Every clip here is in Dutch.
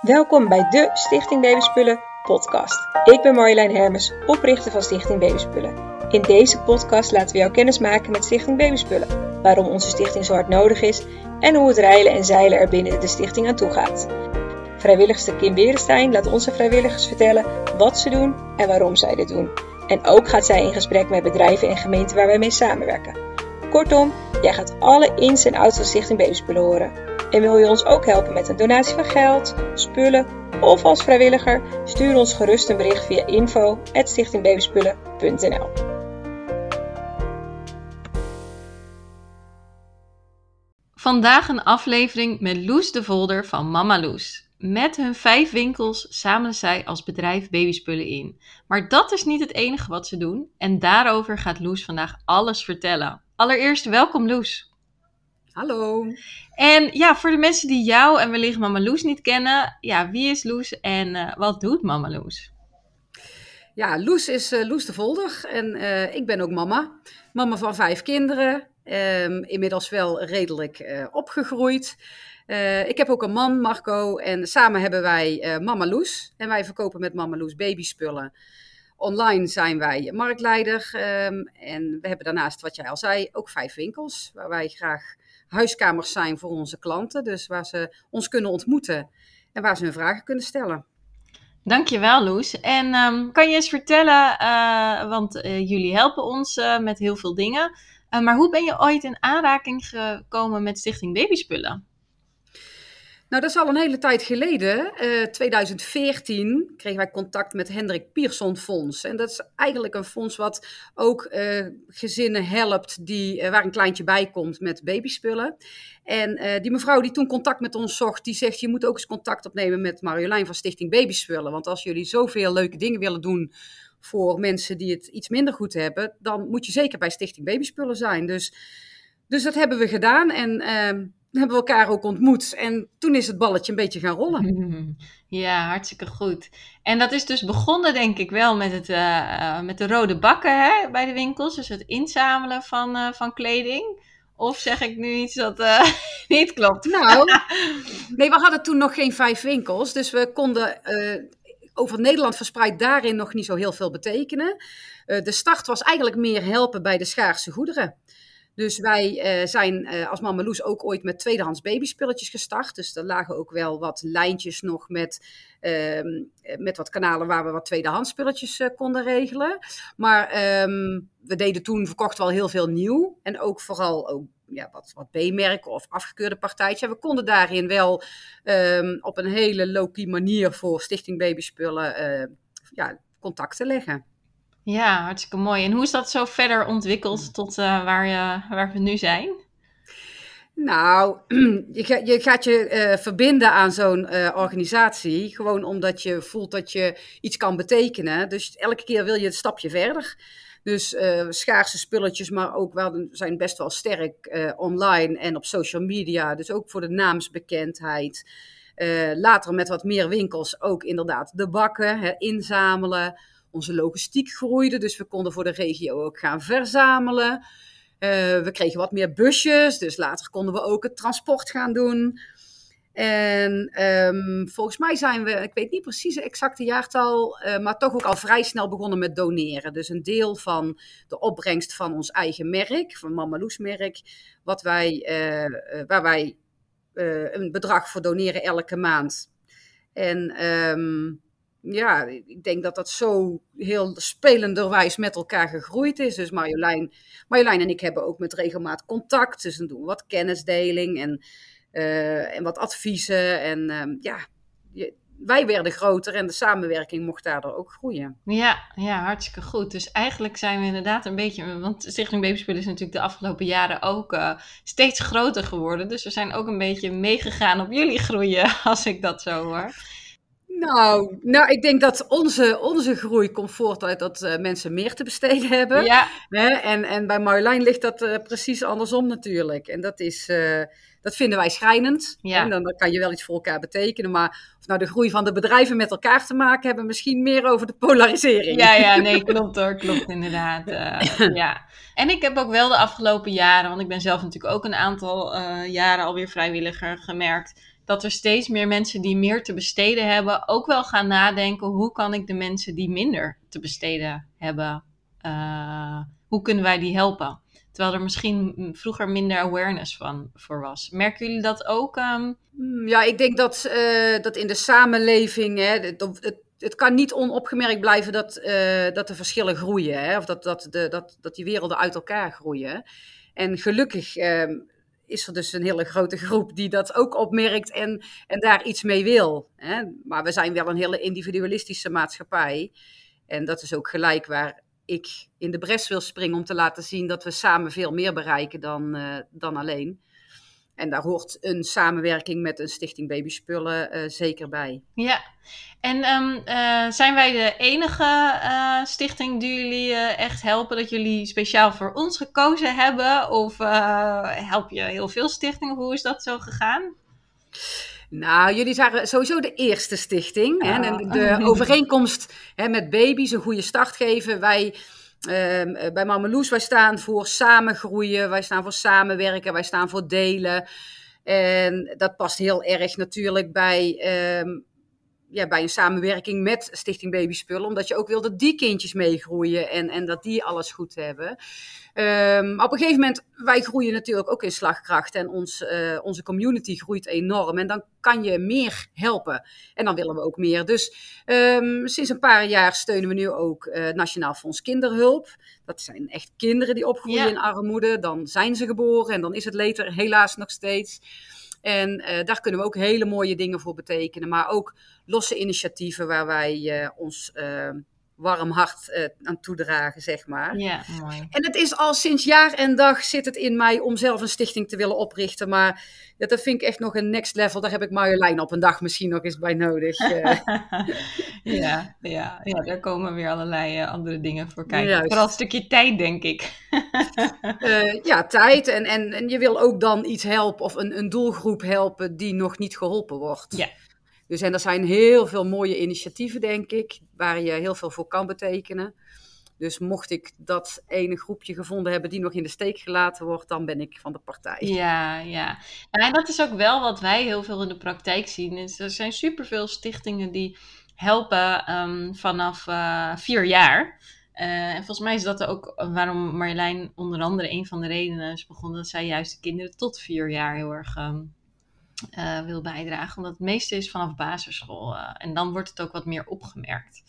Welkom bij de Stichting Babyspullen podcast. Ik ben Marjolein Hermes, oprichter van Stichting Babyspullen. In deze podcast laten we jou kennis maken met Stichting Babyspullen, waarom onze stichting zo hard nodig is en hoe het reilen en zeilen er binnen de stichting aan toe gaat. Vrijwilligster Kim Berenstein laat onze vrijwilligers vertellen wat ze doen en waarom zij dit doen. En ook gaat zij in gesprek met bedrijven en gemeenten waar wij mee samenwerken. Kortom, jij gaat alle ins en outs van Stichting Babyspullen horen. En wil je ons ook helpen met een donatie van geld, spullen of als vrijwilliger? Stuur ons gerust een bericht via info.stichtingbabyspullen.nl Vandaag een aflevering met Loes de Volder van Mama Loes. Met hun vijf winkels zamelen zij als bedrijf babyspullen in. Maar dat is niet het enige wat ze doen en daarover gaat Loes vandaag alles vertellen. Allereerst welkom Loes. Hallo. En ja, voor de mensen die jou en wellicht Mama Loes niet kennen, ja, wie is Loes en uh, wat doet Mama Loes? Ja, Loes is uh, Loes de Volder en uh, ik ben ook mama. Mama van vijf kinderen, um, inmiddels wel redelijk opgegroeid. ik heb ook een man, Marco, en samen hebben wij Mama Loes. En wij verkopen met Mama Loes babyspullen. Online zijn wij marktleider um, en we hebben daarnaast, wat jij al zei, ook vijf winkels waar wij graag huiskamers zijn voor onze klanten. Dus waar ze ons kunnen ontmoeten en waar ze hun vragen kunnen stellen. Dankjewel, Loes. En um, kan je eens vertellen, uh, want uh, jullie helpen ons uh, met heel veel dingen. maar hoe ben je ooit in aanraking gekomen met Stichting Babyspullen? Nou, dat is al een hele tijd geleden. Uh, 2014 kregen wij contact met Hendrik Pierson Fonds. En dat is eigenlijk een fonds wat ook uh, gezinnen helpt die, uh, waar een kleintje bij komt met babyspullen. En die mevrouw die toen contact met ons zocht, die zegt... je moet ook eens contact opnemen met Marjolein van Stichting Babyspullen. Want als jullie zoveel leuke dingen willen doen voor mensen die het iets minder goed hebben... dan moet je zeker bij Stichting Babyspullen zijn. Dus, dus dat hebben we gedaan en ehm, hebben we elkaar ook ontmoet. En toen is het balletje een beetje gaan rollen. Ja, hartstikke goed. En dat is dus begonnen, denk ik, wel met, het, uh, met de rode bakken hè, bij de winkels. Dus het inzamelen van, uh, van kleding. Of zeg ik nu iets dat uh, niet klopt? Nou, nee, we hadden toen nog geen vijf winkels. Dus we konden over Nederland verspreid daarin nog niet zo heel veel betekenen. de start was eigenlijk meer helpen bij de schaarse goederen. Dus wij uh, zijn uh, als Mama Loes ook ooit met tweedehands babyspulletjes gestart. Dus er lagen ook wel wat lijntjes nog met, uh, met wat kanalen waar we wat tweedehands spulletjes uh, konden regelen. Maar um, we deden toen, verkochten wel heel veel nieuw. En ook vooral ook, ja, wat, wat B-merken of afgekeurde partijtjes. we konden daarin wel um, op een hele low-key manier voor Stichting Babyspullen ja, contacten leggen. Ja, hartstikke mooi. En hoe is dat zo verder ontwikkeld tot uh, waar, je, waar we nu zijn? Nou, je, gaat je uh, verbinden aan zo'n uh, organisatie gewoon omdat je voelt dat je iets kan betekenen. Dus elke keer wil je een stapje verder. Dus schaarse spulletjes, maar ook wel, zijn best wel sterk online en op social media. Dus ook voor de naamsbekendheid. later met wat meer winkels ook inderdaad de bakken, hè, inzamelen onze logistiek groeide, dus we konden voor de regio ook gaan verzamelen. Uh, we kregen wat meer busjes, dus later konden we ook het transport gaan doen. En um, volgens mij zijn we, ik weet niet precies het exacte jaartal, uh, maar toch ook al vrij snel begonnen met doneren. Dus een deel van de opbrengst van ons eigen merk, van Mama Loes merk, wat wij, uh, waar wij een bedrag voor doneren elke maand. En um, ja, ik denk dat dat zo heel spelenderwijs met elkaar gegroeid is. Dus Marjolein, Marjolein en ik hebben ook met regelmaat contact. Dus dan doen we wat kennisdeling en, uh, en wat adviezen. En uh, ja, wij werden groter en de samenwerking mocht daardoor ook groeien. Ja, ja, hartstikke goed. Dus eigenlijk zijn we inderdaad een beetje, want Stichting Babyspullen is natuurlijk de afgelopen jaren ook uh, steeds groter geworden. Dus we zijn ook een beetje meegegaan op jullie groeien, als ik dat zo hoor. Nou, nou, ik denk dat onze, onze groei komt voort uit dat uh, mensen meer te besteden hebben. Ja. Hè? En, en bij Marjolein ligt dat uh, precies andersom natuurlijk. En dat is, uh, dat vinden wij schrijnend. Ja. En dan, dan kan je wel iets voor elkaar betekenen. Maar of nou de groei van de bedrijven met elkaar te maken hebben, misschien meer over de polarisering. Ja, ja, nee, klopt hoor, klopt inderdaad. eh, ja. En ik heb ook wel de afgelopen jaren, want ik ben zelf natuurlijk ook een aantal eh, jaren alweer vrijwilliger, gemerkt dat er steeds meer mensen die meer te besteden hebben, ook wel gaan nadenken hoe kan ik de mensen die minder te besteden hebben, eh, hoe kunnen wij die helpen? Terwijl er misschien vroeger minder awareness van voor was. Merken jullie dat ook? ehm? Hmm, Ja, ik denk dat, eh, dat in de samenleving, hè, het, het, het kan niet onopgemerkt blijven dat, eh, dat de verschillen groeien. Hè, of dat, dat, de, dat, dat die werelden uit elkaar groeien. En gelukkig ehm, is er dus een hele grote groep die dat ook opmerkt en, en daar iets mee wil. Hè. Maar we zijn wel een hele individualistische maatschappij. En dat is ook gelijk waar ik in de bres wil springen om te laten zien dat we samen veel meer bereiken dan, eh, dan alleen. En daar hoort een samenwerking met een Stichting Babyspullen eh, zeker bij. Ja, en ehm, eh, zijn wij de enige eh, stichting die jullie echt helpen? Dat jullie speciaal voor ons gekozen hebben? Of help je heel veel stichtingen? Hoe is dat zo gegaan? Nou, jullie waren sowieso de eerste stichting. Hè? En de overeenkomst hè, met baby's, een goede start geven. Wij ehm, eh, bij Mama Loes, wij staan voor samen groeien. Wij staan voor samenwerken. Wij staan voor delen. En dat past heel erg natuurlijk bij, ehm, ja, bij een samenwerking met Stichting Babyspullen. Omdat je ook wil dat die kindjes meegroeien en, en dat die alles goed hebben. Ehm, maar op een gegeven moment, wij groeien natuurlijk ook in slagkracht en ons, eh, onze community groeit enorm. En dan kan je meer helpen. En dan willen we ook meer. Dus ehm, sinds een paar jaar steunen we nu ook eh, Nationaal Fonds Kinderhulp. Dat zijn echt kinderen die opgroeien Ja. in armoede. Dan zijn ze geboren en dan is het later helaas nog steeds. En eh, daar kunnen we ook hele mooie dingen voor betekenen. Maar ook losse initiatieven waar wij eh, ons eh, warm hart eh, aan toedragen, zeg maar. Ja, mooi. En het is al sinds jaar en dag zit het in mij om zelf een stichting te willen oprichten. Maar ja, dat vind ik echt nog een next level. Daar heb ik Marjolein op een dag misschien nog eens bij nodig. eh. ja, ja, ja, daar komen weer allerlei eh, andere dingen voor kijken. Juist. Vooral een stukje tijd, denk ik. Ja, tijd. En, en, en je wil ook dan iets helpen of een, een doelgroep helpen die nog niet geholpen wordt. Ja. Dus en er zijn heel veel mooie initiatieven, denk ik, waar je heel veel voor kan betekenen. Dus mocht ik dat ene groepje gevonden hebben die nog in de steek gelaten wordt, dan ben ik van de partij. Ja, ja. En dat is ook wel wat wij heel veel in de praktijk zien. Er zijn superveel stichtingen die helpen ehm, vanaf eh, vier jaar. Eh, en volgens mij is dat ook waarom Marjolein onder andere een van de redenen is begonnen. Dat zij juist de kinderen tot vier jaar heel erg ehm, eh, wil bijdragen. Omdat het meeste is vanaf basisschool. eh, en dan wordt het ook wat meer opgemerkt.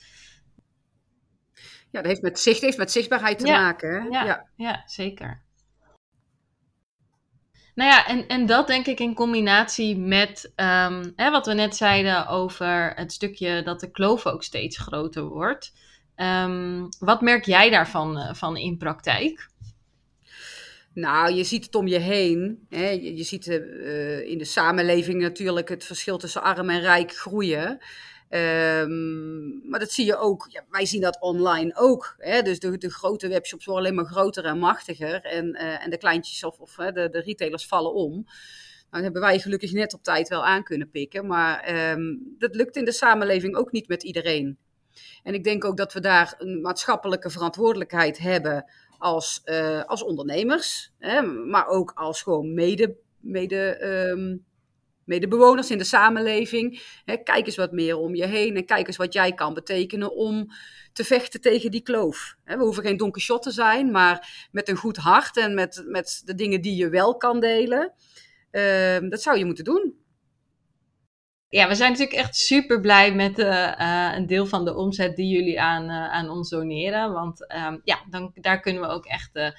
Ja, dat heeft met, zicht, heeft met zichtbaarheid te Ja, maken. Hè? ja. ja. Ja, zeker. Nou ja, en, en dat denk ik in combinatie met ehm, hè, wat we net zeiden over het stukje dat de kloof ook steeds groter wordt. Ehm, wat merk jij daarvan eh, van in praktijk? Nou, je ziet het om je heen. Hè? Je, ziet eh, in de samenleving natuurlijk het verschil tussen arm en rijk groeien. Ehm, maar dat zie je ook, ja, wij zien dat online ook. Hè? Dus de, de grote webshops worden alleen maar groter en machtiger. En, eh, en de kleintjes of, of de, de retailers vallen om. Nou, hebben wij gelukkig net op tijd wel aan kunnen pikken. Maar ehm, dat lukt in de samenleving ook niet met iedereen. En ik denk ook dat we daar een maatschappelijke verantwoordelijkheid hebben als, eh, als ondernemers, hè, maar ook als gewoon mede, mede, ehm, medebewoners in de samenleving. Hè, kijk eens wat meer om je heen en kijk eens wat jij kan betekenen om te vechten tegen die kloof. Hè, we hoeven geen Don Quixote te zijn, maar met een goed hart en met, met de dingen die je wel kan delen, ehm, dat zou je moeten doen. Ja, we zijn natuurlijk echt super blij met eh, eh, een deel van de omzet die jullie aan, eh, aan ons doneren. Want ehm, ja, dan, daar kunnen we ook echt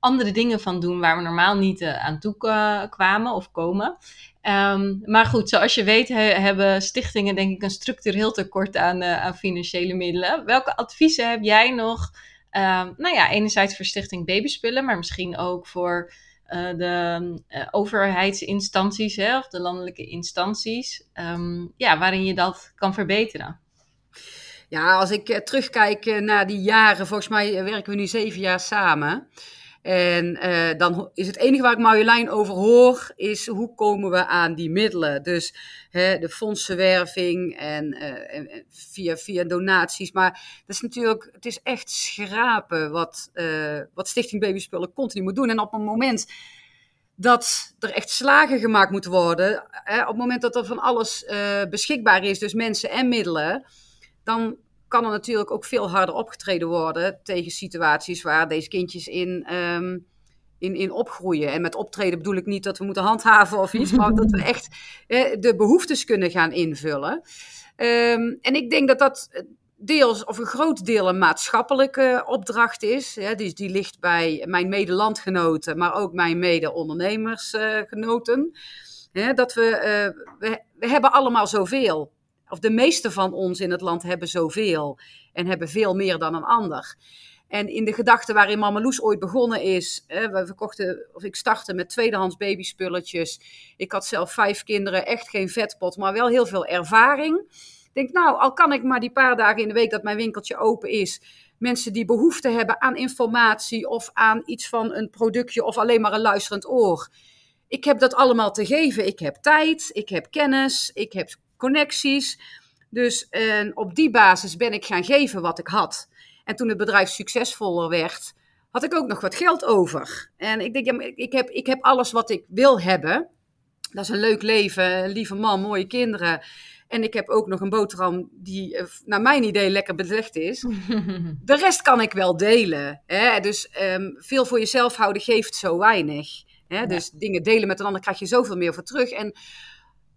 andere dingen van doen waar we normaal niet aan toe kwa- kwamen of komen. Ehm, maar goed, zoals je weet he- hebben stichtingen denk ik een structureel tekort aan, aan financiële middelen. Welke adviezen heb jij nog? Ehm, nou ja, enerzijds voor Stichting Babyspullen, maar misschien ook voor de eh, overheidsinstanties hè, of de landelijke instanties. ehm, ja, waarin je dat kan verbeteren. Ja, als ik eh, terugkijk eh, naar die jaren, volgens mij eh, werken we nu zeven jaar samen. En uh, dan is het enige waar ik Marjolein over hoor, is hoe komen we aan die middelen. Dus hè, de fondsenwerving en, en, via, via donaties. Maar dat is natuurlijk, het is echt schrapen wat, uh, wat Stichting Babyspullen continu moet doen. En op een moment dat er echt slagen gemaakt moeten worden, hè, op het moment dat er van alles beschikbaar is, dus mensen en middelen, dan kan er natuurlijk ook veel harder opgetreden worden tegen situaties waar deze kindjes in, um, in, in opgroeien. En met optreden bedoel ik niet dat we moeten handhaven of iets, maar dat we echt de behoeftes kunnen gaan invullen. Um, en ik denk dat dat deels, of een groot deel, een maatschappelijke opdracht is. Hè, die, die ligt bij mijn medelandgenoten, maar ook mijn mede-ondernemersgenoten. Uh, dat we, uh, we, we hebben allemaal zoveel of de meeste van ons in het land hebben zoveel en hebben veel meer dan een ander. En in de gedachte waarin Mama Loes ooit begonnen is, hè, we verkochten, of ik startte met tweedehands babyspulletjes. Ik had zelf vijf kinderen, echt geen vetpot, maar wel heel veel ervaring. Ik denk, nou, al kan ik maar die paar dagen in de week dat mijn winkeltje open is, mensen die behoefte hebben aan informatie of aan iets van een productje of alleen maar een luisterend oor. Ik heb dat allemaal te geven. Ik heb tijd, ik heb kennis, ik heb connecties. Dus op die basis ben ik gaan geven wat ik had. En toen het bedrijf succesvoller werd, had ik ook nog wat geld over. En ik denk, ja, ik, heb, ik heb alles wat ik wil hebben. Dat is een leuk leven, een lieve man, mooie kinderen. En ik heb ook nog een boterham die, eh, naar mijn idee, lekker belegd is. De rest kan ik wel delen. Hè? Dus um, veel voor jezelf houden geeft zo weinig. Hè? Dus dingen delen met een ander krijg je zoveel meer voor terug. En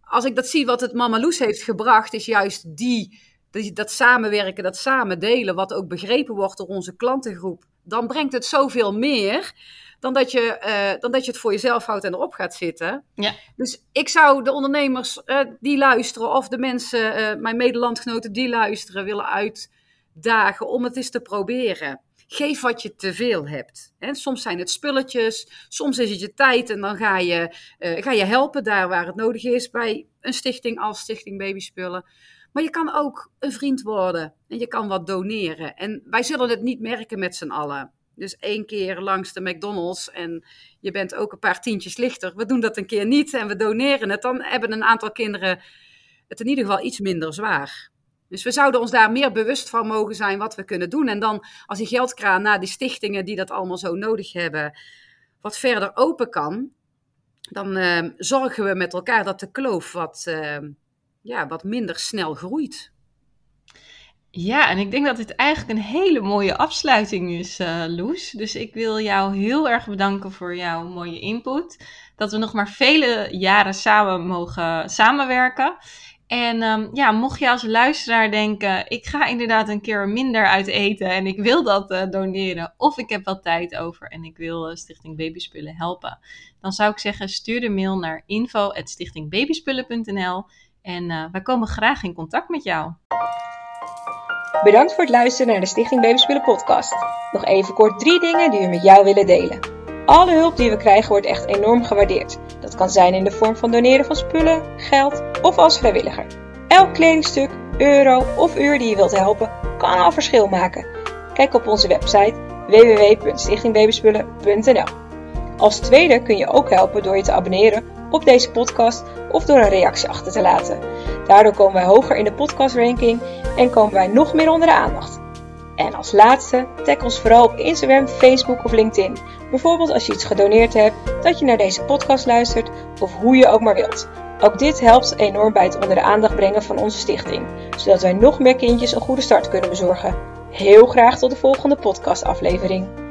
als ik dat zie wat het Mama Loes heeft gebracht, is juist die, dat, dat samenwerken, dat samen delen, wat ook begrepen wordt door onze klantengroep. Dan brengt het zoveel meer dan dat je, uh, dan dat je het voor jezelf houdt en erop gaat zitten. Ja. Dus ik zou de ondernemers uh, die luisteren, of de mensen, uh, mijn medelandgenoten die luisteren, willen uitdagen om het eens te proberen. Geef wat je te veel hebt. Soms zijn het spulletjes, soms is het je tijd en dan ga je, uh, ga je helpen daar waar het nodig is bij een stichting als Stichting Babyspullen. Maar je kan ook een vriend worden en je kan wat doneren. En wij zullen het niet merken met z'n allen. Dus één keer langs de McDonald's en je bent ook een paar tientjes lichter. We doen dat een keer niet en we doneren het. Dan hebben een aantal kinderen het in ieder geval iets minder zwaar. Dus we zouden ons daar meer bewust van mogen zijn wat we kunnen doen. En dan als die geldkraan naar die stichtingen die dat allemaal zo nodig hebben, wat verder open kan, dan uh, zorgen we met elkaar dat de kloof wat, uh, ja, wat minder snel groeit. Ja, en ik denk dat dit eigenlijk een hele mooie afsluiting is, uh, Loes. Dus ik wil jou heel erg bedanken voor jouw mooie input. Dat we nog maar vele jaren samen mogen samenwerken. En um, ja, mocht je als luisteraar denken, ik ga inderdaad een keer minder uit eten en ik wil dat uh, doneren, of ik heb wat tijd over en ik wil uh, Stichting Babyspullen helpen, dan zou ik zeggen, stuur de mail naar info.stichtingbabyspullen.nl en uh, wij komen graag in contact met jou. Bedankt voor het luisteren naar de Stichting Babyspullen podcast. Nog even kort drie dingen die we met jou willen delen. Alle hulp die we krijgen wordt echt enorm gewaardeerd. Dat kan zijn in de vorm van doneren van spullen, geld of als vrijwilliger. Elk kledingstuk, euro of uur die je wilt helpen, kan al verschil maken. Kijk op onze website www.stichtingbabyspullen.nl. Als tweede kun je ook helpen door je te abonneren op deze podcast of door een reactie achter te laten. Daardoor komen wij hoger in de podcastranking en komen wij nog meer onder de aandacht. En als laatste, tag ons vooral op Instagram, Facebook of LinkedIn. Bijvoorbeeld als je iets gedoneerd hebt, dat je naar deze podcast luistert of hoe je ook maar wilt. Ook dit helpt enorm bij het onder de aandacht brengen van onze stichting, zodat wij nog meer kindjes een goede start kunnen bezorgen. Heel graag tot de volgende podcastaflevering.